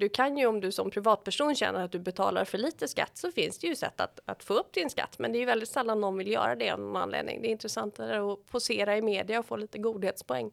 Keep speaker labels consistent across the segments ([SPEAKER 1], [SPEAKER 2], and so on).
[SPEAKER 1] Du kan ju om du som privatperson känner att du betalar för lite skatt så finns det ju sätt att, att få upp din skatt. Men det är ju väldigt sällan någon vill göra det av någon anledning. Det är intressantare att posera i media och få lite godhetspoäng.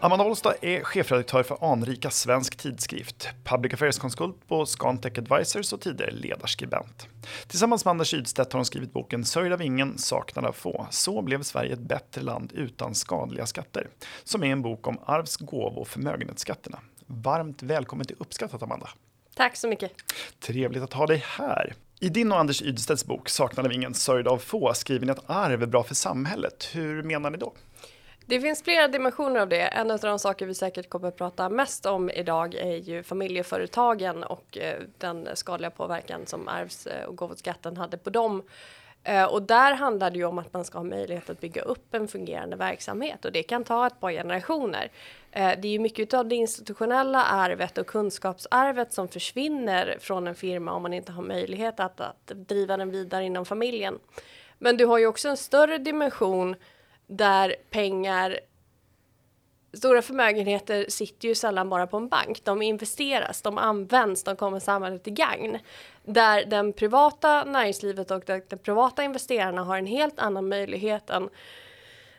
[SPEAKER 2] Amanda Olstad är chefredaktör för anrika Svensk Tidskrift, public affairs-konsult på Scantech Advisors och tidigare ledarskribent. Tillsammans med Anders Ydstedt har hon skrivit boken Sörjd av ingen, saknad av få. Så blev Sverige ett bättre land utan skadliga skatter, som är en bok om arvs-, gåvo och förmögenhetsskatterna. Varmt välkommen till Uppskattat Amanda.
[SPEAKER 1] Tack så mycket.
[SPEAKER 2] Trevligt att ha dig här. I din och Anders Ydstedts bok Saknad av ingen, sörjd av få skriver ni att arv är bra för samhället. Hur menar ni då?
[SPEAKER 1] Det finns flera dimensioner av det. En av de saker vi säkert kommer att prata mest om idag är ju familjeföretagen och eh, den skadliga påverkan som arvs eh, och gåvoskatten hade på dem. Eh, och där handlar det ju om att man ska ha möjlighet att bygga upp en fungerande verksamhet och det kan ta ett par generationer. Det är ju mycket av det institutionella arvet och kunskapsarvet som försvinner från en firma om man inte har möjlighet att, att driva den vidare inom familjen. Men du har ju också en större dimension där pengar Stora förmögenheter sitter ju sällan bara på en bank. De investeras, de används, de kommer samhället till gagn. Där den privata näringslivet och de privata investerarna har en helt annan möjlighet än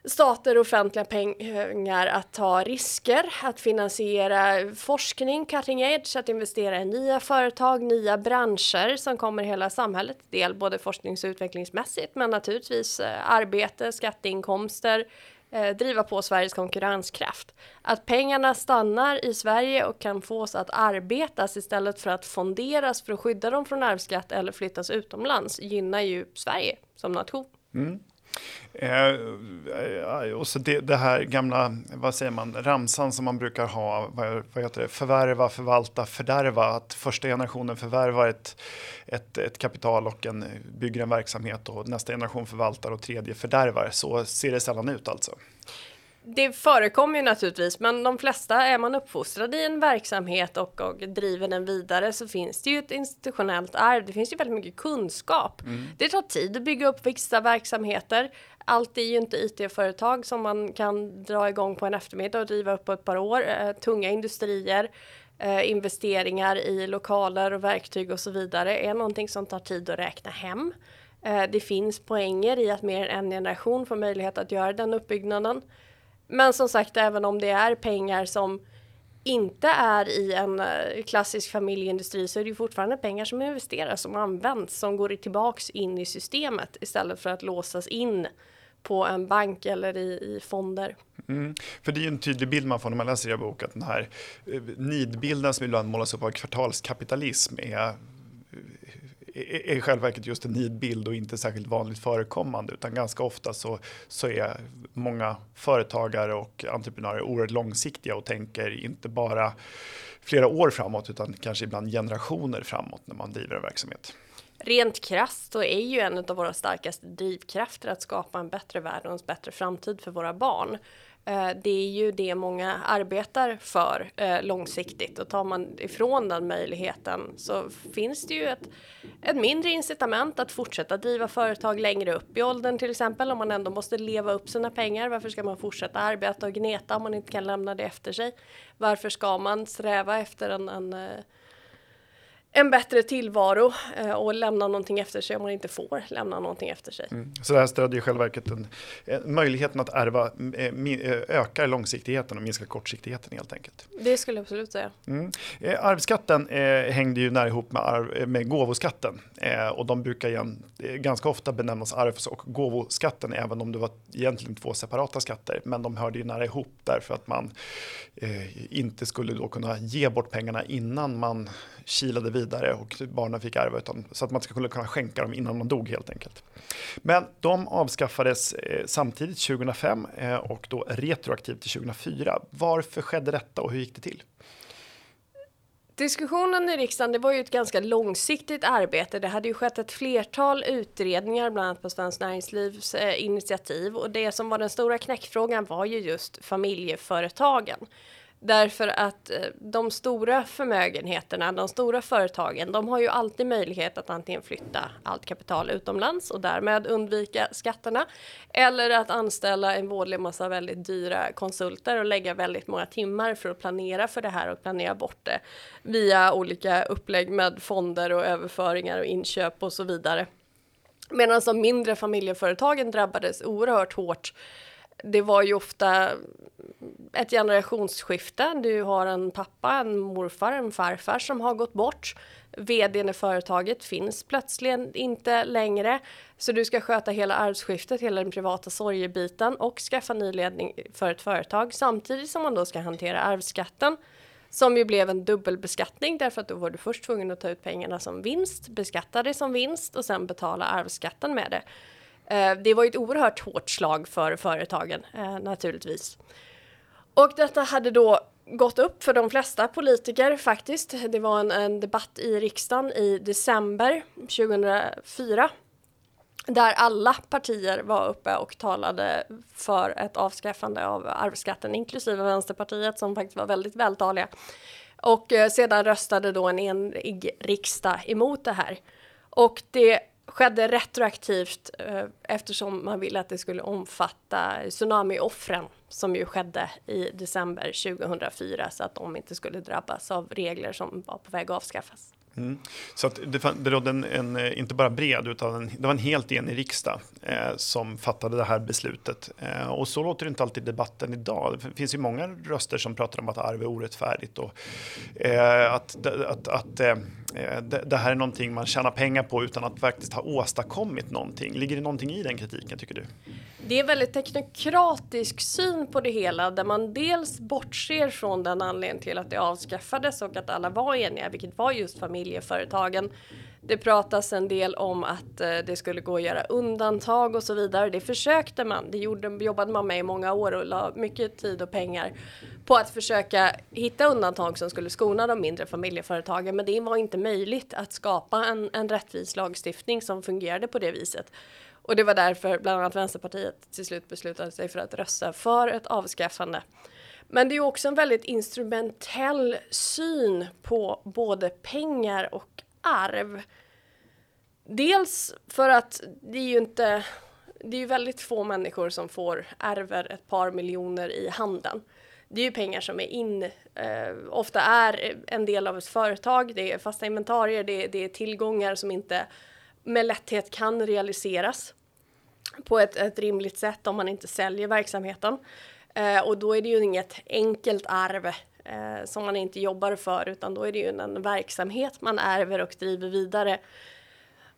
[SPEAKER 1] stater och offentliga pengar att ta risker, att finansiera forskning, cutting edge, att investera i nya företag, nya branscher som kommer hela samhället del, både forsknings och utvecklingsmässigt, men naturligtvis eh, arbete, skatteinkomster, eh, driva på Sveriges konkurrenskraft. Att pengarna stannar i Sverige och kan fås att arbetas istället för att fonderas för att skydda dem från arvsskatt eller flyttas utomlands gynnar ju Sverige som nation. Mm.
[SPEAKER 2] Eh, och så det, det, här gamla, vad säger man, ramsan som man brukar ha, vad, vad heter det, förvärva, förvalta, fördärva. Att första generationen förvärvar ett, ett, ett kapital och en, bygger en verksamhet och nästa generation förvaltar och tredje fördärvar. Så ser det sällan ut alltså
[SPEAKER 1] det förekommer ju naturligtvis, men de flesta är man uppfostrad i en verksamhet och, och driver den vidare så finns det ju ett institutionellt arv. Det finns ju väldigt mycket kunskap. Mm. Det tar tid att bygga upp vissa verksamheter. Allt är ju inte IT-företag som man kan dra igång på en eftermiddag och driva upp på ett par år. Eh, tunga industrier, eh, investeringar i lokaler och verktyg och så vidare är någonting som tar tid att räkna hem. Eh, det finns poänger i att mer än en generation får möjlighet att göra den uppbyggnaden. Men som sagt, även om det är pengar som inte är i en eh, klassisk familjeindustri så är det ju fortfarande pengar som investeras, som används, som går tillbaks in i systemet istället för att låsas in på en bank eller i, i fonder.
[SPEAKER 2] Mm. För det är ju en tydlig bild man får när man läser er bok att den här eh, nidbilden som ibland målas upp av kvartalskapitalism är är i själva verket just en nidbild och inte särskilt vanligt förekommande utan ganska ofta så, så är många företagare och entreprenörer oerhört långsiktiga och tänker inte bara flera år framåt utan kanske ibland generationer framåt när man driver en verksamhet.
[SPEAKER 1] Rent krasst så är ju en av våra starkaste drivkrafter att skapa en bättre värld och en bättre framtid för våra barn. Eh, det är ju det många arbetar för eh, långsiktigt och tar man ifrån den möjligheten så finns det ju ett, ett mindre incitament att fortsätta driva företag längre upp i åldern till exempel om man ändå måste leva upp sina pengar. Varför ska man fortsätta arbeta och gneta om man inte kan lämna det efter sig? Varför ska man sträva efter en, en eh, en bättre tillvaro eh, och lämna någonting efter sig om man inte får lämna någonting efter sig. Mm.
[SPEAKER 2] Så det här stödjer i själva verket en, en, möjligheten att ärva eh, eh, ökar långsiktigheten och minskar kortsiktigheten helt enkelt.
[SPEAKER 1] Det skulle jag absolut säga.
[SPEAKER 2] Mm. Eh, arvsskatten eh, hängde ju nära ihop med, arv, med gåvoskatten eh, och de brukar igen, ganska ofta benämnas arvs och gåvoskatten även om det var egentligen två separata skatter men de hörde ju nära ihop därför att man inte skulle då kunna ge bort pengarna innan man kilade vidare och barnen fick ärva utan, så att man skulle kunna skänka dem innan de dog helt enkelt. Men de avskaffades eh, samtidigt 2005 eh, och då retroaktivt till 2004. Varför skedde detta och hur gick det till?
[SPEAKER 1] Diskussionen i riksdagen det var ju ett ganska långsiktigt arbete. Det hade ju skett ett flertal utredningar, bland annat på Svenskt Näringslivs eh, initiativ. Och det som var den stora knäckfrågan var ju just familjeföretagen. Därför att eh, de stora förmögenheterna, de stora företagen, de har ju alltid möjlighet att antingen flytta allt kapital utomlands och därmed undvika skatterna. Eller att anställa en vådlig massa väldigt dyra konsulter och lägga väldigt många timmar för att planera för det här och planera bort det via olika upplägg med fonder och överföringar och inköp och så vidare. Medan de mindre familjeföretagen drabbades oerhört hårt det var ju ofta ett generationsskifte. Du har en pappa, en morfar, en farfar som har gått bort. Vdn i företaget finns plötsligen inte längre. Så du ska sköta hela arvsskiftet, hela den privata sorgebiten och skaffa ny ledning för ett företag samtidigt som man då ska hantera arvsskatten som ju blev en dubbelbeskattning därför att då var du först tvungen att ta ut pengarna som vinst, beskatta det som vinst och sen betala arvsskatten med det. Eh, det var ett oerhört hårt slag för företagen eh, naturligtvis. Och detta hade då gått upp för de flesta politiker faktiskt. Det var en, en debatt i riksdagen i december 2004 där alla partier var uppe och talade för ett avskaffande av arvsskatten, inklusive Vänsterpartiet som faktiskt var väldigt vältaliga. Och eh, sedan röstade då en enig riksdag emot det här. Och det skedde retroaktivt eh, eftersom man ville att det skulle omfatta tsunamioffren som ju skedde i december 2004 så att de inte skulle drabbas av regler som var på väg att avskaffas.
[SPEAKER 2] Mm. Så att det, det rådde en, en, eh, inte bara bred, utan en, det var en helt enig riksdag eh, som fattade det här beslutet. Eh, och så låter det inte alltid i debatten idag. Det finns ju många röster som pratar om att arv är orättfärdigt och eh, att, att, att eh, Eh, det, det, här är någonting man tjänar pengar på utan att faktiskt ha åstadkommit någonting. Ligger det någonting i den kritiken tycker du?
[SPEAKER 1] Det är väldigt teknokratisk syn på det hela där man dels bortser från den anledningen till att det avskaffades och att alla var eniga, vilket var just familjeföretagen. Det pratas en del om att eh, det skulle gå att göra undantag och så vidare. Det försökte man. Det gjorde, jobbade man med i många år och la mycket tid och pengar på att försöka hitta undantag som skulle skona de mindre familjeföretagen. Men det var inte möjligt att skapa en, en rättvis lagstiftning som fungerade på det viset. Och det var därför bland annat Vänsterpartiet till slut beslutade sig för att rösta för ett avskaffande. Men det är också en väldigt instrumentell syn på både pengar och arv. Dels för att det är ju inte, det är ju väldigt få människor som får ärver ett par miljoner i handen. Det är ju pengar som är in, eh, ofta är en del av ett företag, det är fasta inventarier, det, det är tillgångar som inte med lätthet kan realiseras på ett, ett rimligt sätt om man inte säljer verksamheten. Eh, och då är det ju inget enkelt arv eh, som man inte jobbar för utan då är det ju en, verksamhet man ärver och driver vidare.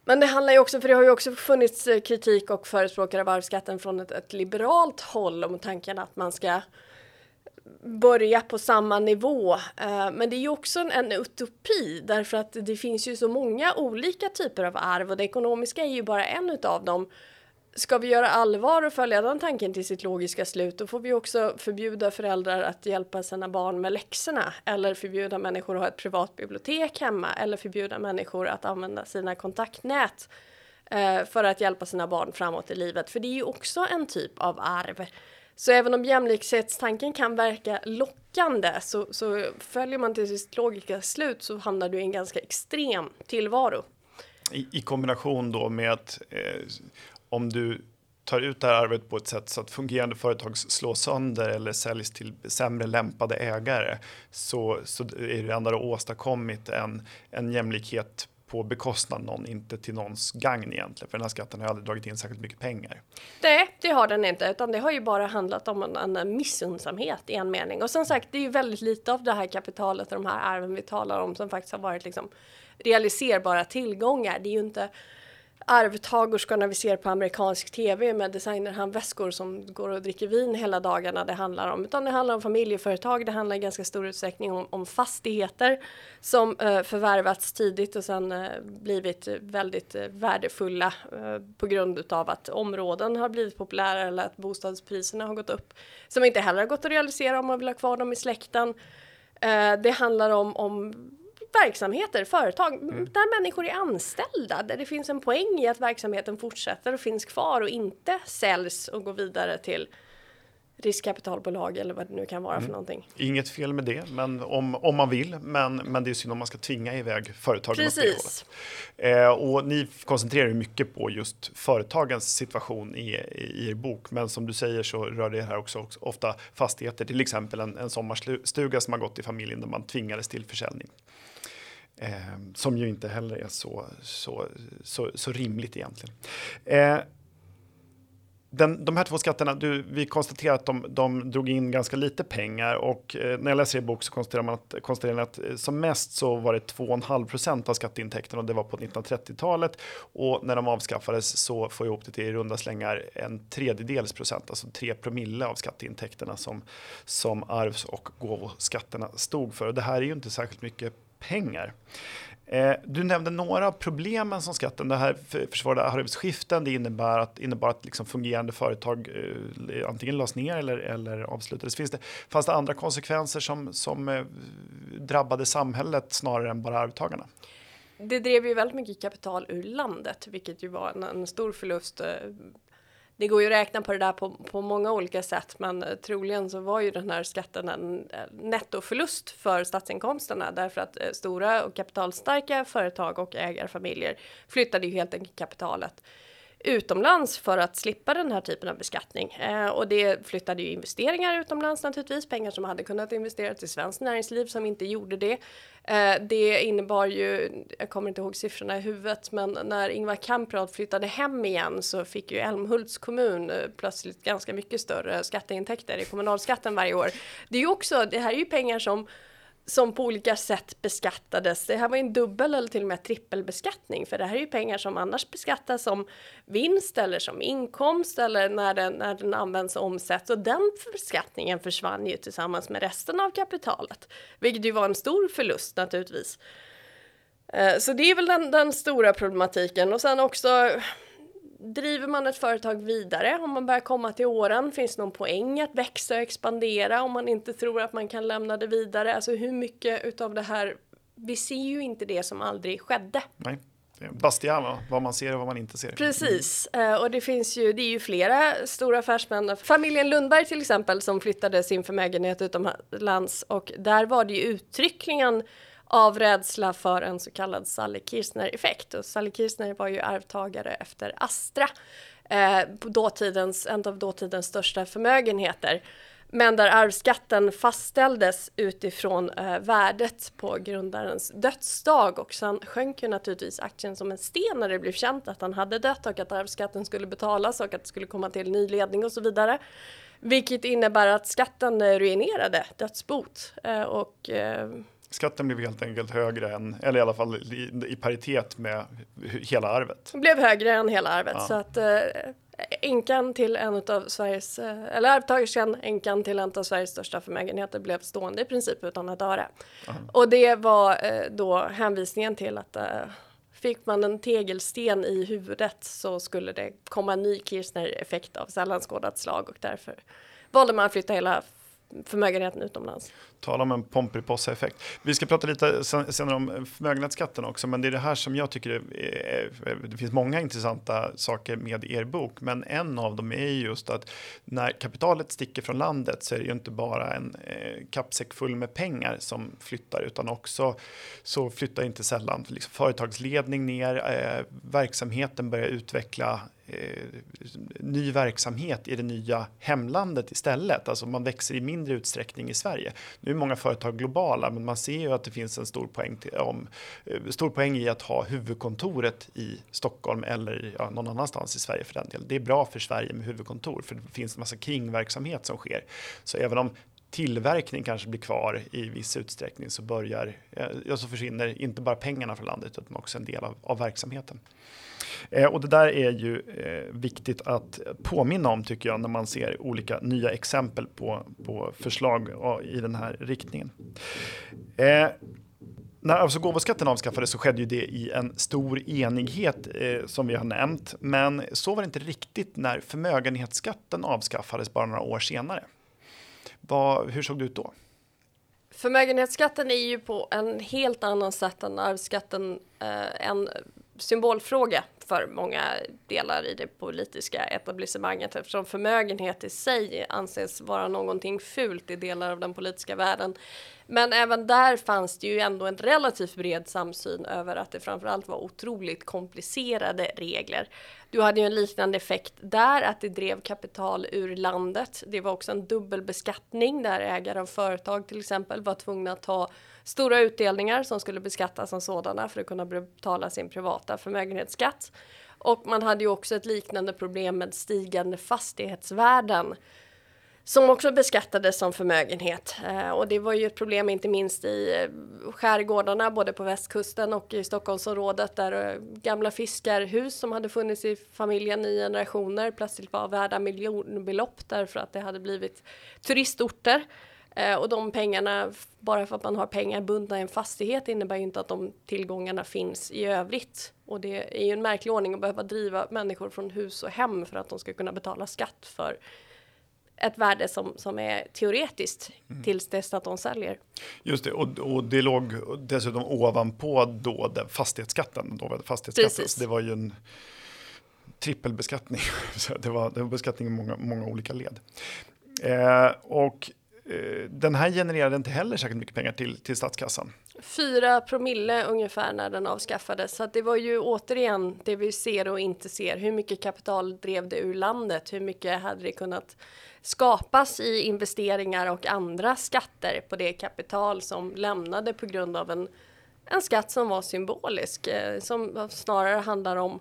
[SPEAKER 1] Men det handlar ju också, för det har ju också funnits eh, kritik och förespråkare av arvsskatten från ett, ett liberalt håll om tanken att man ska börja på samma nivå. Eh, men det är ju också en, en, utopi därför att det finns ju så många olika typer av arv och det ekonomiska är ju bara en utav dem ska vi göra allvar och följa den tanken till sitt logiska slut då får vi också förbjuda föräldrar att hjälpa sina barn med läxorna eller förbjuda människor att ha ett privat bibliotek hemma eller förbjuda människor att använda sina kontaktnät eh, för att hjälpa sina barn framåt i livet. För det är ju också en typ av arv. Så även om jämlikhetstanken kan verka lockande så, så följer man till sitt logiska slut så hamnar du i en ganska extrem tillvaro.
[SPEAKER 2] I, i kombination då med att eh, om du tar ut det här arvet på ett sätt så att fungerande företag slås sönder eller säljs till sämre lämpade ägare så, så är det ändå åstadkommit en, en jämlikhet på bekostnad någon, inte till någons gagn egentligen. För den här skatten har aldrig dragit in särskilt mycket pengar.
[SPEAKER 1] Nej, det har den inte, utan det har ju bara handlat om en, en missundsamhet i en mening. Och som sagt, det är ju väldigt lite av det här kapitalet och de här arven vi talar om som faktiskt har varit liksom realiserbara tillgångar. Det är ju inte arvtagerskorna vi ser på amerikansk tv med designerhandväskor som går och dricker vin hela dagarna det handlar om. Utan det handlar om familjeföretag, det handlar i ganska stor utsträckning om, om fastigheter som eh, förvärvats tidigt och sen eh, blivit väldigt eh, värdefulla eh, på grund utav att områden har blivit populära eller att bostadspriserna har gått upp. Som inte heller har gått att realisera om man vill ha kvar dem i släkten. Eh, det handlar om, om verksamheter, företag, mm. där människor är anställda, där det finns en poäng i att verksamheten fortsätter och finns kvar och inte säljs och går vidare till riskkapitalbolag eller vad det nu kan vara mm. för någonting.
[SPEAKER 2] Inget fel med det, men om, om man vill. Men, men det är synd om man ska tvinga iväg företagen
[SPEAKER 1] Precis.
[SPEAKER 2] Eh, och ni koncentrerar ju mycket på just företagens situation i, i, er bok. Men som du säger så rör det här också, också ofta fastigheter, till exempel en, en sommarstuga som har gått i familjen där man tvingades till försäljning. Eh, som ju inte heller är så, så, så, så rimligt egentligen. Eh, den, de här två skatterna, du, vi konstaterar att de, de drog in ganska lite pengar och eh, när jag läser i bok så konstaterar man att, konstaterar att eh, som mest så var det 2,5 procent av skatteintäkterna och det var på 1930-talet och när de avskaffades så får jag ihop det till i runda slängar en tredjedels procent, alltså 3 promille av skatteintäkterna som, som arvs och gåvoskatterna stod för. Och det här är ju inte särskilt mycket pengar. Eh, du nämnde några av problemen som skatten, det här försvårade arvsskiften, det innebär att, innebar att liksom fungerande företag eh, antingen lades ner eller, eller avslutades. Finns det, fanns det andra konsekvenser som, som eh, drabbade samhället snarare än bara arvtagarna?
[SPEAKER 1] Det drev ju väldigt mycket kapital ur landet, vilket ju var en, en stor förlust eh, det går ju att räkna på det där på, på många olika sätt, men troligen så var ju den här skatten en nettoförlust för statsinkomsterna därför att eh, stora och kapitalstarka företag och ägarfamiljer flyttade ju helt enkelt kapitalet utomlands för att slippa den här typen av beskattning. Eh, och det flyttade ju investeringar utomlands naturligtvis, pengar som hade kunnat investeras i svenskt näringsliv som inte gjorde det. Eh, det innebar ju, jag kommer inte ihåg siffrorna i huvudet, men när Ingvar Kamprad flyttade hem igen så fick ju Älmhults kommun eh, plötsligt ganska mycket större skatteintäkter i kommunalskatten varje år. Det är ju också, det här är ju pengar som som på olika sätt beskattades. Det här var en dubbel eller till och med trippelbeskattning för det här är ju pengar som annars beskattas som vinst eller som inkomst eller när den, när den används och omsätts och den beskattningen försvann ju tillsammans med resten av kapitalet, vilket ju var en stor förlust naturligtvis. Eh, så det är väl den, den stora problematiken och sen också driver man ett företag vidare om man börjar komma till åren? Finns det någon poäng att växa och expandera om man inte tror att man kan lämna det vidare? Alltså hur mycket utav det här? Vi ser ju inte det som aldrig skedde.
[SPEAKER 2] Nej. Bastian, vad man ser och vad man inte ser.
[SPEAKER 1] Precis, mm. och det finns ju, det är ju flera stora affärsmän. Familjen Lundberg till exempel som flyttade sin förmögenhet utomlands och där var det ju uttryckligen av rädsla för en så kallad Sally Kirchner-effekt. Och Sally Kirchner var ju arvtagare efter Astra, eh, dåtidens, en av dåtidens största förmögenheter. Men där arvsskatten fastställdes utifrån eh, värdet på grundarens dödsdag och sen sjönk ju naturligtvis aktien som en sten när det blev känt att han hade dött och att arvsskatten skulle betalas och att det skulle komma till ny ledning och så vidare. Vilket innebär att skatten eh, ruinerade dödsbot eh, och eh,
[SPEAKER 2] Skatten blev helt enkelt högre än, eller i alla fall i, i paritet med hela arvet.
[SPEAKER 1] Det blev högre än hela arvet ja. så att eh, änkan till en av Sveriges, eh, eller arvtagerskan, änkan till en av Sveriges största förmögenheter blev stående i princip utan ett öre. Och det var eh, då hänvisningen till att eh, fick man en tegelsten i huvudet så skulle det komma en ny Kirchner-effekt av sällan skådat slag och därför valde man att flytta hela förmögenheten utomlands.
[SPEAKER 2] Tala om en Pomperipossa-effekt. Vi ska prata lite senare om förmögenhetsskatten också, men det är det här som jag tycker är, det finns många intressanta saker med er bok, men en av dem är just att när kapitalet sticker från landet så är det ju inte bara en eh, kappsäck full med pengar som flyttar, utan också så flyttar inte sällan liksom företagsledning ner, eh, verksamheten börjar utveckla eh, ny verksamhet i det nya hemlandet istället. Alltså man växer i mindre utsträckning i Sverige. Nu är många företag globala, men man ser ju att det finns en stor poäng, till, om, eh, stor poäng i att ha huvudkontoret i Stockholm eller ja, någon annanstans i Sverige för den delen. Det är bra för Sverige med huvudkontor, för det finns en massa kringverksamhet som sker. Så även om tillverkning kanske blir kvar i viss utsträckning så börjar, eh, ja, så försvinner inte bara pengarna från landet utan också en del av, av verksamheten. Eh, och det där är ju eh, viktigt att påminna om tycker jag när man ser olika nya exempel på, på förslag i den här riktningen. Eh, när alltså gåvoskatten avskaffades så skedde ju det i en stor enighet eh, som vi har nämnt. Men så var det inte riktigt när förmögenhetsskatten avskaffades bara några år senare. Vad, hur såg det ut då?
[SPEAKER 1] Förmögenhetsskatten är ju på en helt annan sätt än arvsskatten. Eh, en symbolfråga för många delar i det politiska etablissemanget eftersom förmögenhet i sig anses vara någonting fult i delar av den politiska världen. Men även där fanns det ju ändå en relativt bred samsyn över att det framförallt var otroligt komplicerade regler. Du hade ju en liknande effekt där, att det drev kapital ur landet. Det var också en dubbelbeskattning där ägare av företag till exempel var tvungna att ta stora utdelningar som skulle beskattas som sådana för att kunna betala sin privata förmögenhetsskatt. Och man hade ju också ett liknande problem med stigande fastighetsvärden som också beskattades som förmögenhet. Eh, och det var ju ett problem inte minst i eh, skärgårdarna, både på västkusten och i Stockholmsområdet där eh, gamla fiskarhus som hade funnits i familjen i generationer plötsligt var värda miljonbelopp därför att det hade blivit turistorter. Och de pengarna, bara för att man har pengar bundna i en fastighet innebär ju inte att de tillgångarna finns i övrigt. Och det är ju en märklig ordning att behöva driva människor från hus och hem för att de ska kunna betala skatt för ett värde som, som är teoretiskt mm. tills dess att de säljer.
[SPEAKER 2] Just det, och, och det låg dessutom ovanpå då den fastighetsskatten. Då var det, fastighetsskatten. det var ju en trippelbeskattning. det, var, det var beskattning i många, många olika led. Eh, och Eh, den här genererade inte heller särskilt mycket pengar till, till statskassan.
[SPEAKER 1] Fyra promille ungefär när den avskaffades. Så det var ju återigen det vi ser och inte ser. Hur mycket kapital drev det ur landet? Hur mycket hade det kunnat skapas i investeringar och andra skatter på det kapital som lämnade på grund av en, en skatt som var symbolisk, eh, som snarare handlar om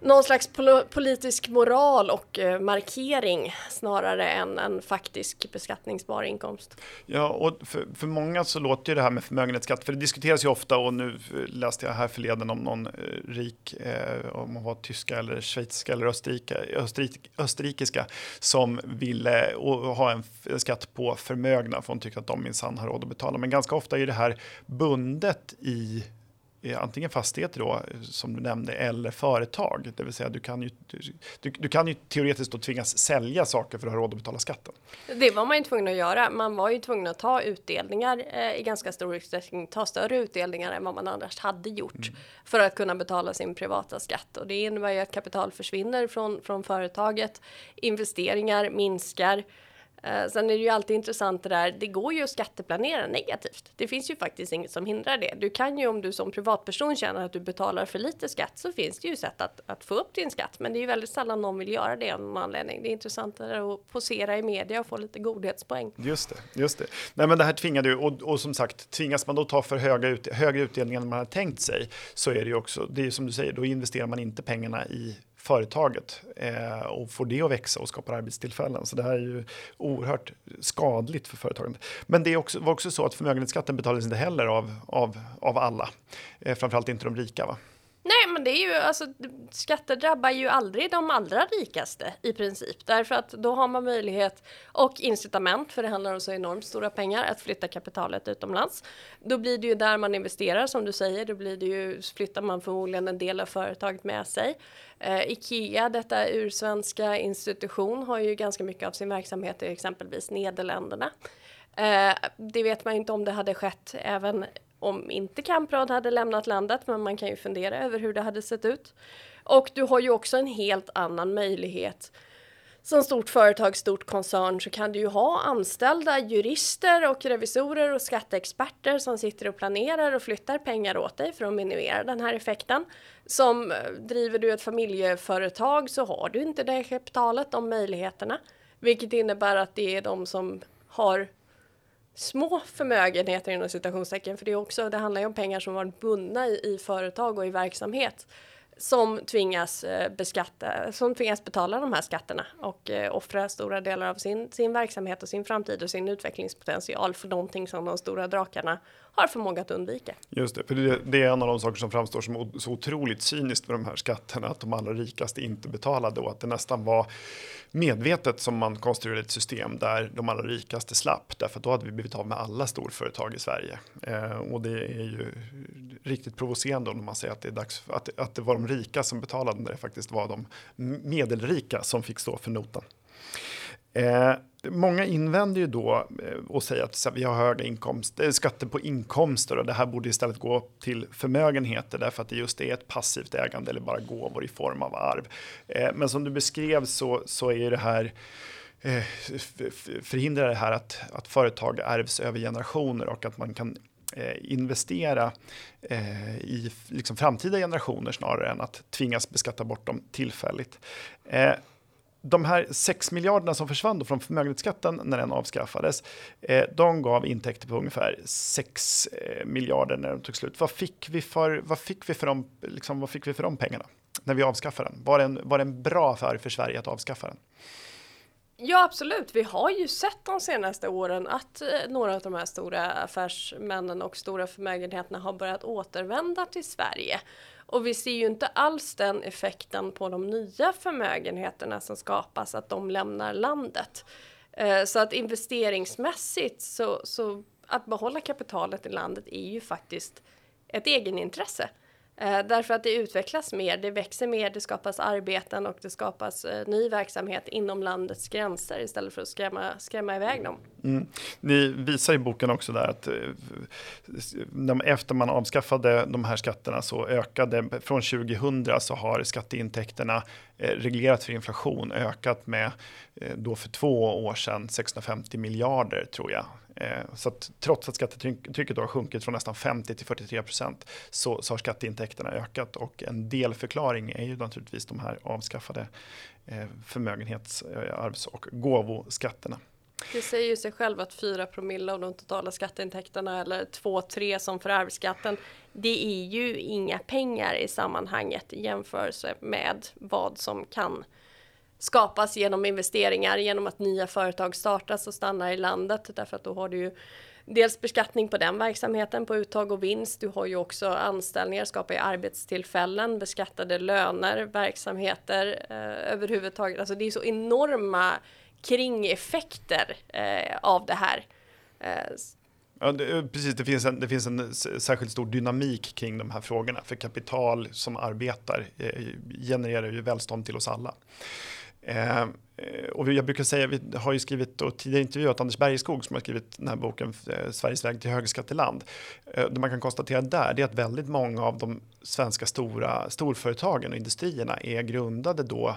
[SPEAKER 1] någon slags politisk moral och eh, markering snarare än en faktisk beskattningsbar inkomst.
[SPEAKER 2] Ja, och för, för många så låter ju det här med förmögenhetsskatt, för det diskuteras ju ofta och nu eh, läste jag här förleden om någon eh, rik, eh, om hon var tyska eller schweiziska eller österrika, österrik, österrikiska, som ville ha en skatt på förmögna, för hon tyckte att de minsann har råd att betala. Men ganska ofta är det här bundet i antingen fastigheter då, som du nämnde, eller företag. Det vill säga du kan ju, du, du kan ju teoretiskt då tvingas sälja saker för att ha råd att betala skatten.
[SPEAKER 1] Det var man ju tvungen att göra. Man var ju tvungen att ta utdelningar eh, i ganska stor utsträckning, ta större utdelningar än vad man annars hade gjort mm. för att kunna betala sin privata skatt. Och det innebär ju att kapital försvinner från, från företaget, investeringar minskar, Eh, sen är det ju alltid intressant det där, det går ju att skatteplanera negativt. Det finns ju faktiskt inget som hindrar det. Du kan ju om du som privatperson känner att du betalar för lite skatt så finns det ju sätt att, att få upp din skatt. Men det är ju väldigt sällan någon vill göra det av någon anledning. Det är intressantare att posera i media och få lite godhetspoäng.
[SPEAKER 2] Just det, just det. Nej men det här tvingar du och, och som sagt tvingas man då ta för höga ut, högre utdelningar än man har tänkt sig så är det ju också, det är som du säger, då investerar man inte pengarna i företaget eh, och får det att växa och skapar arbetstillfällen. Så det här är ju oerhört skadligt för företagandet. Men det är också, var också så att förmögenhetsskatten betalades inte heller av, av, av alla, eh, framförallt inte de rika. Va?
[SPEAKER 1] Nej, men det är ju alltså skatter drabbar ju aldrig de allra rikaste i princip därför att då har man möjlighet och incitament för det handlar om så enormt stora pengar att flytta kapitalet utomlands. Då blir det ju där man investerar som du säger. Då blir det ju flyttar man förmodligen en del av företaget med sig. Eh, Ikea, detta ursvenska institution, har ju ganska mycket av sin verksamhet i exempelvis Nederländerna. Eh, det vet man inte om det hade skett även om inte Kamprad hade lämnat landet, men man kan ju fundera över hur det hade sett ut. Och du har ju också en helt annan möjlighet. Som stort företag, stort koncern så kan du ju ha anställda jurister och revisorer och skatteexperter som sitter och planerar och flyttar pengar åt dig för att minimera den här effekten. Som eh, driver du ett familjeföretag så har du inte det kapitalet, de möjligheterna. Vilket innebär att det är de som har små förmögenheter inom citationstecken, för det, är också, det handlar ju om pengar som varit bundna i, i företag och i verksamhet som tvingas eh, beskatta, som tvingas betala de här skatterna och eh, offra stora delar av sin, sin verksamhet och sin framtid och sin utvecklingspotential för någonting som de stora drakarna har förmåga att undvika.
[SPEAKER 2] Just det, för det, det, är en av de saker som framstår som så otroligt cyniskt med de här skatterna, att de allra rikaste inte betalade och att det nästan var medvetet som man konstruerade ett system där de allra rikaste slapp, därför att då hade vi blivit av med alla storföretag i Sverige. Eh, och det är ju riktigt provocerande om man säger att det är dags att, att det var de rika som betalade när det faktiskt var de medelrika som fick stå för notan. Eh, många invänder ju då eh, och säger att vi har höga inkomst, eh, skatter på inkomster och det här borde istället gå till förmögenheter därför att det just är ett passivt ägande eller bara gåvor i form av arv. Eh, men som du beskrev så, så är det här eh, förhindrar det här att, att företag ärvs över generationer och att man kan investera i liksom framtida generationer snarare än att tvingas beskatta bort dem tillfälligt de här 6 miljarderna som försvann från förmögenhetsskatten när den avskaffades, eh, de gav intäkter på ungefär 6 eh, miljarder när de tog slut. Vad fick vi för, vad fick vi för, de, liksom, vad fick vi för de pengarna när vi avskaffade den? Var det en, var det en bra affär för Sverige att avskaffa den?
[SPEAKER 1] Ja absolut, vi har ju sett de senaste åren att eh, några av de här stora affärsmännen och stora förmögenheterna har börjat återvända till Sverige. Och vi ser ju inte alls den effekten på de nya förmögenheterna som skapas, att de lämnar landet. Eh, så att investeringsmässigt så, så att behålla kapitalet i landet är ju faktiskt ett egenintresse. Eh, därför att det utvecklas mer, det växer mer, det skapas arbeten och det skapas eh, ny verksamhet inom landets gränser istället för att skrämma, skrämma iväg dem.
[SPEAKER 2] Mm. Ni visar i boken också där att eh, efter man avskaffade de här skatterna så ökade från 2000 så har skatteintäkterna eh, reglerat för inflation ökat med eh, då för två år sedan 650 miljarder tror jag Eh, så att trots att skattetrycket har sjunkit från nästan 50 till 43 procent så, så har skatteintäkterna ökat och en delförklaring är ju naturligtvis de här avskaffade eh, förmögenhets, eh, arvs och gåvoskatterna.
[SPEAKER 1] Det säger ju sig själv att 4 promille av de totala skatteintäkterna eller 2-3 som för arvsskatten. Det är ju inga pengar i sammanhanget i jämförelse med vad som kan skapas genom investeringar, genom att nya företag startas och stannar i landet. Därför att då har du ju dels beskattning på den verksamheten, på uttag och vinst. Du har ju också anställningar, skapar ju arbetstillfällen, beskattade löner, verksamheter eh, överhuvudtaget. Alltså det är så enorma kringeffekter eh, av det här.
[SPEAKER 2] Eh, Ja, det, eh, precis. Det finns, en, det finns en särskilt stor dynamik kring de här frågorna. För kapital som arbetar eh, genererar ju välstånd till oss alla. Eh, och jag brukar säga, vi har ju skrivit och tidigare intervjuat Anders Bergeskog som har skrivit den här boken eh, Sveriges väg till högskatteland. Eh, det man kan konstatera där är att väldigt många av de svenska stora storföretagen och industrierna är grundade då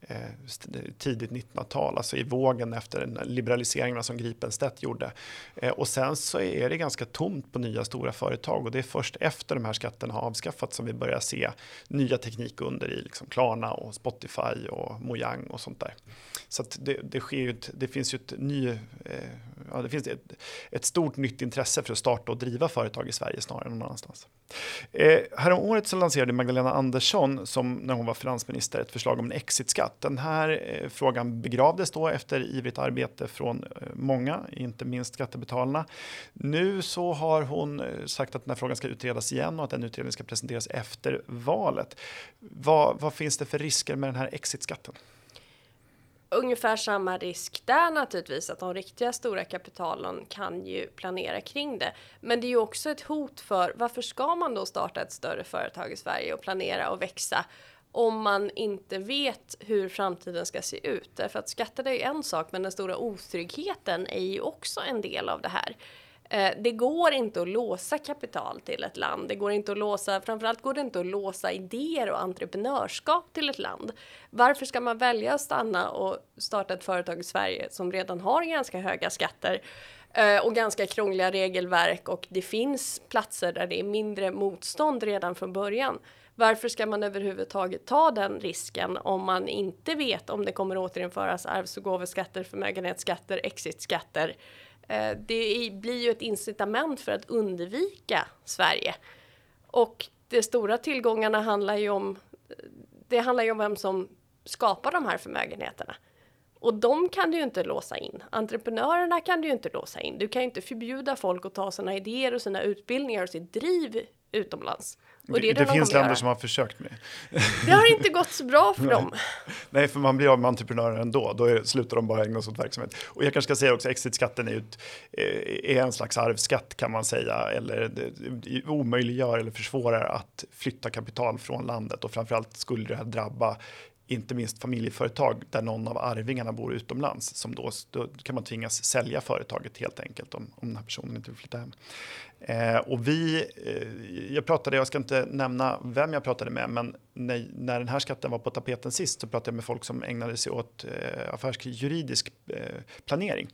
[SPEAKER 2] Eh, eh, tidigt 1900-tal, alltså i vågen efter liberaliseringarna som Gripenstedt gjorde. Eh, och sen så är det ganska tomt på nya stora företag och det är först efter de här skatterna har avskaffats som vi börjar se nya teknikunder i liksom Klarna och Spotify och Mojang och sånt där. Så det, det, sker ju ett, det finns ju ett ny, eh, ja, det finns ett, ett, stort nytt intresse för att starta och driva företag i Sverige snarare än någon annanstans. Eh, året så lanserade Magdalena Andersson, som när hon var finansminister, ett förslag om en exitskatt. Den här eh, frågan begravdes då efter ivrigt arbete från eh, många, inte minst skattebetalarna. Nu så har hon eh, sagt att den här frågan ska utredas igen och att den utredningen ska presenteras efter valet. Vad, vad finns det för risker med den här exitskatten?
[SPEAKER 1] Ungefär samma risk där naturligtvis att de riktiga stora kapitalen kan ju planera kring det. Men det är ju också ett hot för varför ska man då starta ett större företag i Sverige och planera och växa om man inte vet hur framtiden ska se ut. Därför att skatter är ju en sak, men den stora otryggheten är ju också en del av det här. Eh, det går inte att låsa kapital till ett land. Det går inte att låsa, framförallt går det inte att låsa idéer och entreprenörskap till ett land. Varför ska man välja att stanna och starta ett företag i Sverige som redan har ganska höga skatter eh, och ganska krångliga regelverk och det finns platser där det är mindre motstånd redan från början. Varför ska man överhuvudtaget ta den risken om man inte vet om det kommer återinföras arvs och gåvoskatter, förmögenhetsskatter, exitskatter? Eh, det blir ju ett incitament för att undvika Sverige. Och de stora tillgångarna handlar ju om, det handlar ju om vem som skapar de här förmögenheterna. Och de kan du ju inte låsa in. Entreprenörerna kan du ju inte låsa in. Du kan ju inte förbjuda folk att ta sina idéer och sina utbildningar och sitt driv utomlands.
[SPEAKER 2] Och det, det, finns länder som har försökt med
[SPEAKER 1] det. har inte gått så bra för dem.
[SPEAKER 2] Nej, för man blir av med entreprenörer ändå. Då är, slutar de bara ägna sig åt verksamhet. Och jag kanske ska säga också, exitskatten är, ett, eh, är en slags arvsskatt kan man säga. Eller det, omöjliggör eller försvårar att flytta kapital från landet. Och framförallt skulle det här drabba inte minst familjeföretag där någon av arvingarna bor utomlands som då, då kan man tvingas sälja företaget helt enkelt om, om den här personen inte vill flytta hem. Eh, och vi, eh, jag pratade, jag ska inte nämna vem jag pratade med, men när, när den här skatten var på tapeten sist så pratade jag med folk som ägnade sig åt eh, affärsjuridisk eh, planering.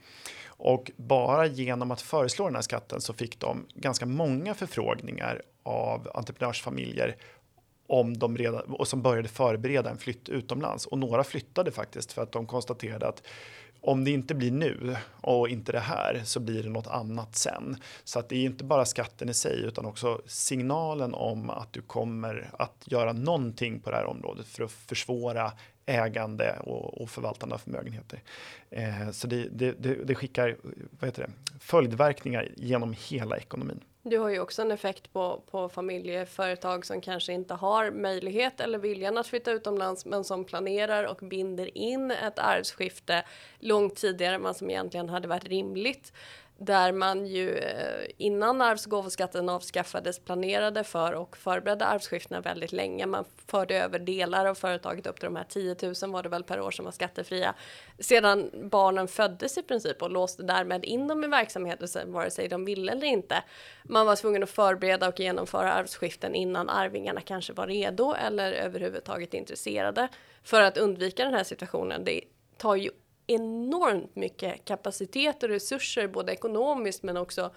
[SPEAKER 2] Och bara genom att föreslå den här skatten så fick de ganska många förfrågningar av entreprenörsfamiljer om de redan, och som började förbereda en flytt utomlands. Och några flyttade faktiskt för att de konstaterade att om det inte blir nu och inte det här så blir det något annat sen. Så att det är inte bara skatten i sig utan också signalen om att du kommer att göra någonting på det här området för att försvåra ägande och, och förvaltande av förmögenheter. Eh, så det, det, det, det, skickar vad heter det, följdverkningar genom hela ekonomin.
[SPEAKER 1] Du har ju också en effekt på, på familjeföretag som kanske inte har möjlighet eller viljan att flytta utomlands men som planerar och binder in ett arvsskifte långt tidigare än vad som egentligen hade varit rimligt där man ju eh, innan arvs och gåvoskatten avskaffades planerade för och förberedde arvsskiftena väldigt länge. Man förde över delar av företaget upp till de här 10 000 var det väl per år som var skattefria. Sedan barnen föddes i princip och låste därmed in dem i verksamheten vare sig de ville eller inte. Man var tvungen att förbereda och genomföra arvsskiften innan arvingarna kanske var redo eller överhuvudtaget intresserade för att undvika den här situationen. Det tar ju enormt mycket kapacitet och resurser, både ekonomiskt men också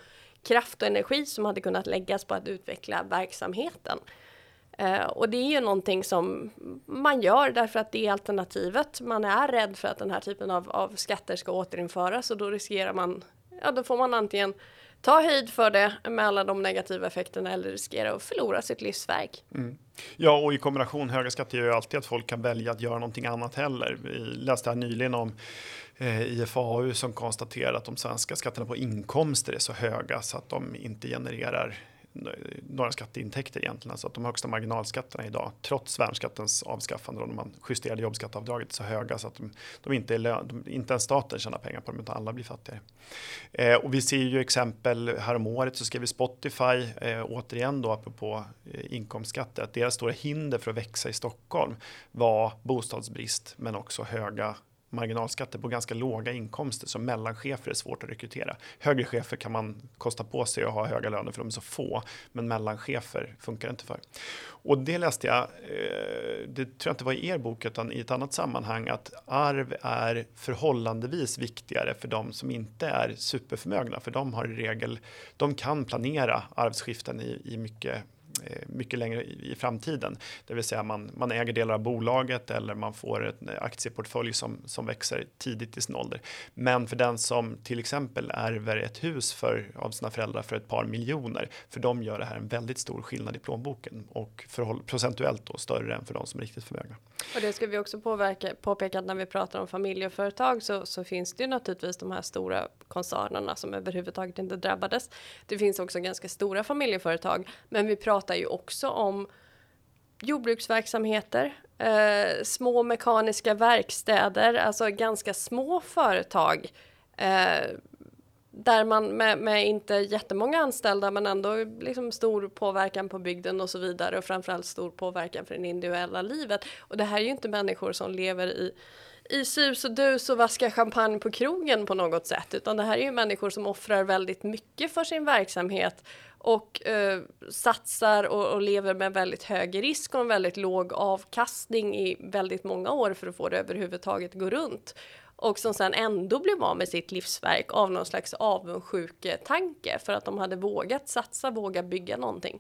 [SPEAKER 1] kraft och energi som hade kunnat läggas på att utveckla verksamheten. Eh, och det är ju någonting som man gör därför att det är alternativet. Man är rädd för att den här typen av, av skatter ska återinföras och då riskerar man, ja då får man antingen ta höjd för det med alla de negativa effekterna eller riskera att förlora sitt livsverk. Mm.
[SPEAKER 2] Ja, och i kombination höga skatter gör ju alltid att folk kan välja att göra någonting annat heller. Vi läste här nyligen om eh, IFAU som konstaterar att de svenska skatterna på inkomster är så höga så att de inte genererar några skatteintäkter egentligen. Alltså att de högsta marginalskatterna idag, trots värnskattens avskaffande och när man justerade jobbskatteavdraget så höga så att de, de inte, är lön, de, inte ens staten tjänar pengar på dem utan alla blir fattigare. Eh, och vi ser ju exempel häromåret så skrev vi Spotify eh, återigen då apropå eh, inkomstskatter att deras stora hinder för att växa i Stockholm var bostadsbrist men också höga marginalskatter på ganska låga inkomster som mellanchefer är svårt att rekrytera. Högre chefer kan man kosta på sig att ha höga löner för de är så få, men mellanchefer funkar inte för. Och det läste jag, eh, det tror jag inte var i er bok utan i ett annat sammanhang, att arv är förhållandevis viktigare för de som inte är superförmögna, för de har i regel, de kan planera arvsskiften i, i mycket Eh, mycket längre i framtiden. Det vill säga man, man äger delar av bolaget eller man får en aktieportfölj som, som växer tidigt i sin ålder. Men för den som till exempel ärver ett hus för, av sina föräldrar för ett par miljoner, för dem gör det här en väldigt stor skillnad i plånboken och förhåll, procentuellt då större än för de som är riktigt förmögna.
[SPEAKER 1] Och det ska vi också påverka, påpeka att när vi pratar om familjeföretag så, så finns det ju naturligtvis de här stora koncernerna som överhuvudtaget inte drabbades. Det finns också ganska stora familjeföretag, men vi pratar pratar ju också om jordbruksverksamheter, eh, små mekaniska verkstäder, alltså ganska små företag eh, där man med, med, inte jättemånga anställda men ändå liksom stor påverkan på bygden och så vidare och framförallt stor påverkan för det individuella livet. Och det här är ju inte människor som lever i i sus och dus och vaska champagne på krogen på något sätt utan det här är ju människor som offrar väldigt mycket för sin verksamhet och eh, satsar och, och, lever med väldigt hög risk och en väldigt låg avkastning i väldigt många år för att få det överhuvudtaget gå runt och som sen ändå blev av med sitt livsverk av någon slags avundsjuketanke för att de hade vågat satsa, våga bygga någonting.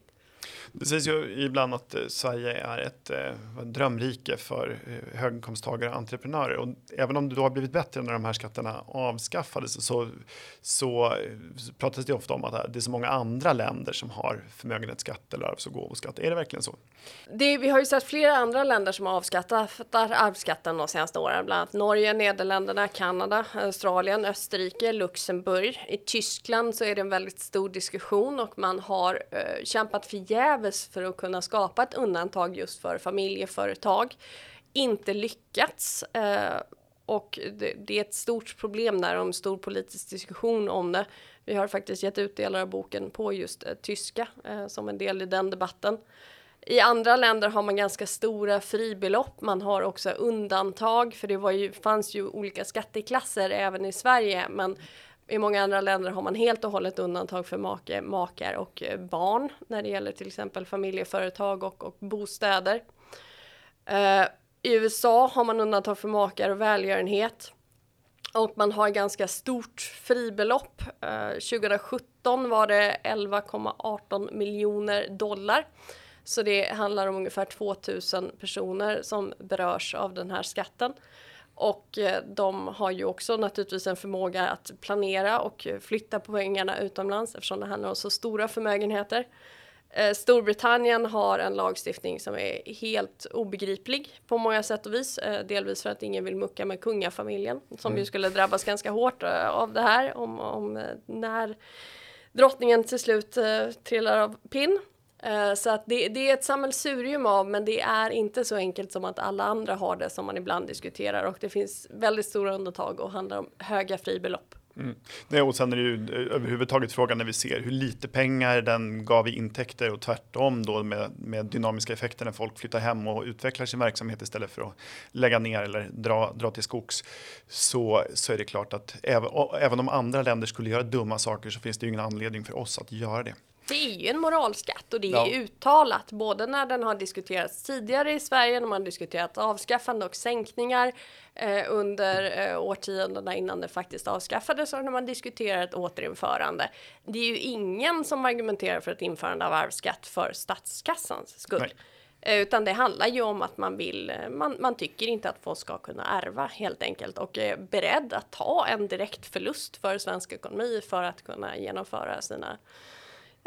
[SPEAKER 2] Det sägs ju ibland att eh, Sverige är ett eh, drömrike för eh, höginkomsttagare och entreprenörer. Och även om det då har blivit bättre när de här skatterna avskaffades så, så pratas det ofta om att det är så många andra länder som har förmögenhetsskatt eller arvs och gåvoskatt. Är det verkligen så?
[SPEAKER 1] Det, vi har ju sett flera andra länder som har arvsskatten de senaste åren, bland annat Norge, Nederländerna, Kanada, Australien, Österrike, Luxemburg. I Tyskland så är det en väldigt stor diskussion och man har eh, kämpat förgäves för att kunna skapa ett undantag just för familjeföretag. Inte lyckats. Eh, och det, det, är ett stort problem där och en stor politisk diskussion om det. Vi har faktiskt gett ut delar av boken på just eh, tyska eh, som en del i den debatten. I andra länder har man ganska stora fribelopp. Man har också undantag för det var ju, fanns ju olika skatteklasser även i Sverige. Men i många andra länder har man helt och hållet undantag för make, makar och eh, barn när det gäller till exempel familjeföretag och, och bostäder. Eh, I USA har man undantag för makar och välgörenhet och man har ganska stort fribelopp. Eh, 2017 var det 11,18 miljoner dollar. Så det handlar om ungefär 2000 personer som berörs av den här skatten. Och eh, de har ju också naturligtvis en förmåga att planera och flytta pengarna utomlands eftersom det handlar om så stora förmögenheter. Eh, Storbritannien har en lagstiftning som är helt obegriplig på många sätt och vis. Eh, delvis för att ingen vill mucka med kungafamiljen som mm. ju skulle drabbas ganska hårt av det här om, om när drottningen till slut trillar av pinn. Eh, så att det, det, är ett sammelsurium av, men det är inte så enkelt som att alla andra har det som man ibland diskuterar och det finns väldigt stora undantag och handlar om höga fribelopp.
[SPEAKER 2] Mm. Nej, och sen är det ju eh, överhuvudtaget frågan när vi ser hur lite pengar den gav i intäkter och tvärtom då med, med dynamiska effekter när folk flyttar hem och utvecklar sin verksamhet istället för att lägga ner eller dra, dra till skogs. Så, så är det klart att även, även om andra länder skulle göra dumma saker så finns det ju ingen anledning för oss att göra det.
[SPEAKER 1] Det är ju en moralskatt och det är ja. uttalat både när den har diskuterats tidigare i Sverige när man diskuterat avskaffande och sänkningar eh, under eh, årtiondena innan det faktiskt avskaffades och när man diskuterar ett återinförande. Det är ju ingen som argumenterar för ett införande av arvsskatt för statskassans skull. Eh, utan det handlar ju om att man vill, eh, man, man tycker inte att folk ska kunna ärva helt enkelt och är beredd att ta en direkt förlust för svensk ekonomi för att kunna genomföra sina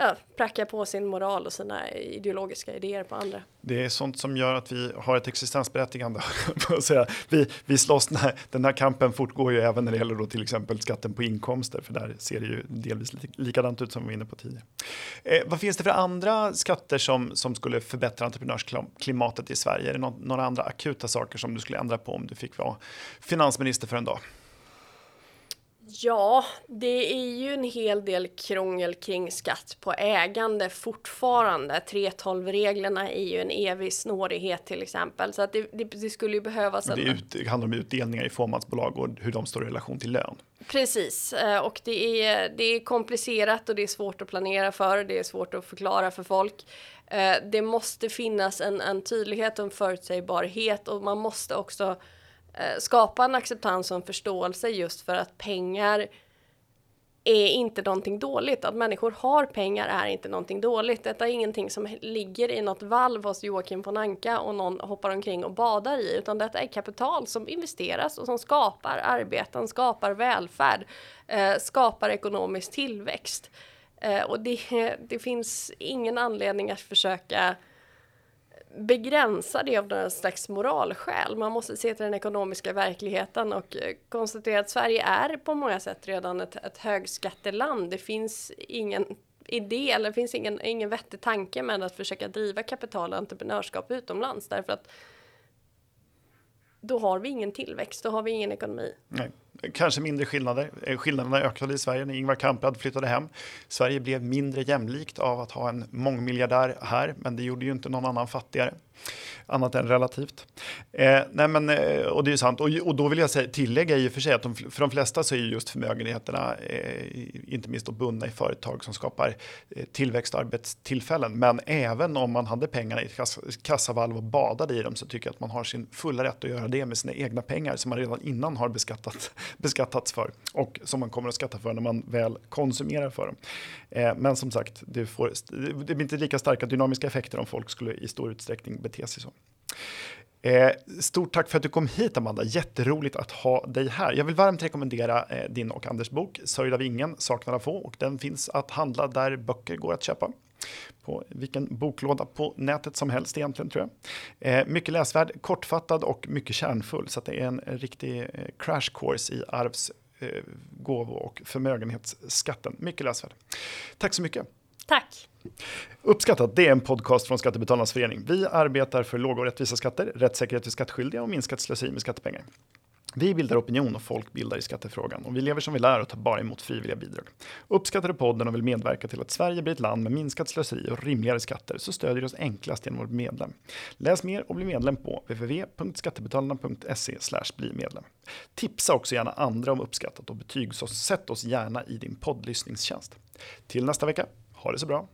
[SPEAKER 1] ja, pracka på sin moral och sina ideologiska idéer på andra.
[SPEAKER 2] Det är sånt som gör att vi har ett existensberättigande. Vi, vi slåss, när, den här kampen fortgår ju även när det gäller då till exempel skatten på inkomster, för där ser det ju delvis likadant ut som vi var inne på tidigare. Eh, vad finns det för andra skatter som, som skulle förbättra entreprenörsklimatet i Sverige? Är det någon, några andra akuta saker som du skulle ändra på om du fick vara finansminister för en dag?
[SPEAKER 1] Ja, det är ju en hel del krångel kring skatt på ägande fortfarande. 3.12-reglerna är ju en evig snårighet till exempel. Så att det, det, det skulle ju behövas...
[SPEAKER 2] Det, ut, det handlar om utdelningar i fåmansbolag och hur de står i relation till lön.
[SPEAKER 1] Precis, eh, och det är, det är komplicerat och det är svårt att planera för. Det är svårt att förklara för folk. Eh, det måste finnas en, en tydlighet och en förutsägbarhet och man måste också Eh, skapa en acceptans och en förståelse just för att pengar är inte någonting dåligt. Att människor har pengar är inte någonting dåligt. Detta är ingenting som ligger i något valv hos Joakim von Anka och någon hoppar omkring och badar i, utan detta är kapital som investeras och som skapar arbeten, skapar välfärd, eh, skapar ekonomisk tillväxt. Eh, och det, det finns ingen anledning att försöka begränsa det av några slags moralskäl. Man måste se till den ekonomiska verkligheten och eh, konstatera att Sverige är på många sätt redan ett, ett högskatteland. Det finns ingen idé eller det finns ingen, ingen vettig tanke med att försöka driva kapital och entreprenörskap utomlands därför att då har vi ingen tillväxt, då har vi ingen ekonomi.
[SPEAKER 2] Nej. Kanske mindre skillnader. Eh, skillnaderna ökade i Sverige när Ingvar Kamprad flyttade hem. Sverige blev mindre jämlikt av att ha en mångmiljardär här, men det gjorde ju inte någon annan fattigare annat än relativt. Eh, nej men, eh, och det är ju sant. Och, och då vill jag säga, tillägga i och för sig att de, för de flesta så är just förmögenheterna eh, inte minst då bundna i företag som skapar eh, tillväxt och arbetstillfällen. Men även om man hade pengarna i ett kass, kassavalv och badade i dem så tycker jag att man har sin fulla rätt att göra det med sina egna pengar som man redan innan har beskattat, beskattats för och som man kommer att skatta för när man väl konsumerar för dem. Eh, men som sagt, det, får, det blir inte lika starka dynamiska effekter om folk skulle i stor utsträckning bete sig så. Eh, stort tack för att du kom hit Amanda, jätteroligt att ha dig här. Jag vill varmt rekommendera eh, din och Anders bok Sörjd av ingen, saknad av få och den finns att handla där böcker går att köpa. På vilken boklåda på nätet som helst egentligen tror jag. Eh, mycket läsvärd, kortfattad och mycket kärnfull så det är en riktig eh, crash course i arvs eh, gåvo och förmögenhetsskatten. Mycket läsvärd. Tack så mycket.
[SPEAKER 1] Tack.
[SPEAKER 2] Uppskattat, det är en podcast från Skattebetalarnas förening. Vi arbetar för låga och rättvisa skatter, rättssäkerhet för skattskyldiga och minskat slöseri med skattepengar. Vi bildar opinion och folk bildar i skattefrågan och vi lever som vi lär och tar bara emot frivilliga bidrag. Uppskattar du podden och vill medverka till att Sverige blir ett land med minskat slöseri och rimligare skatter så stödjer du oss enklast genom att bli medlem. Läs mer och bli medlem på www.skattebetalarna.se bli medlem. Tipsa också gärna andra om uppskattat och betygsätt oss gärna i din poddlyssningstjänst. Till nästa vecka, ha det så bra!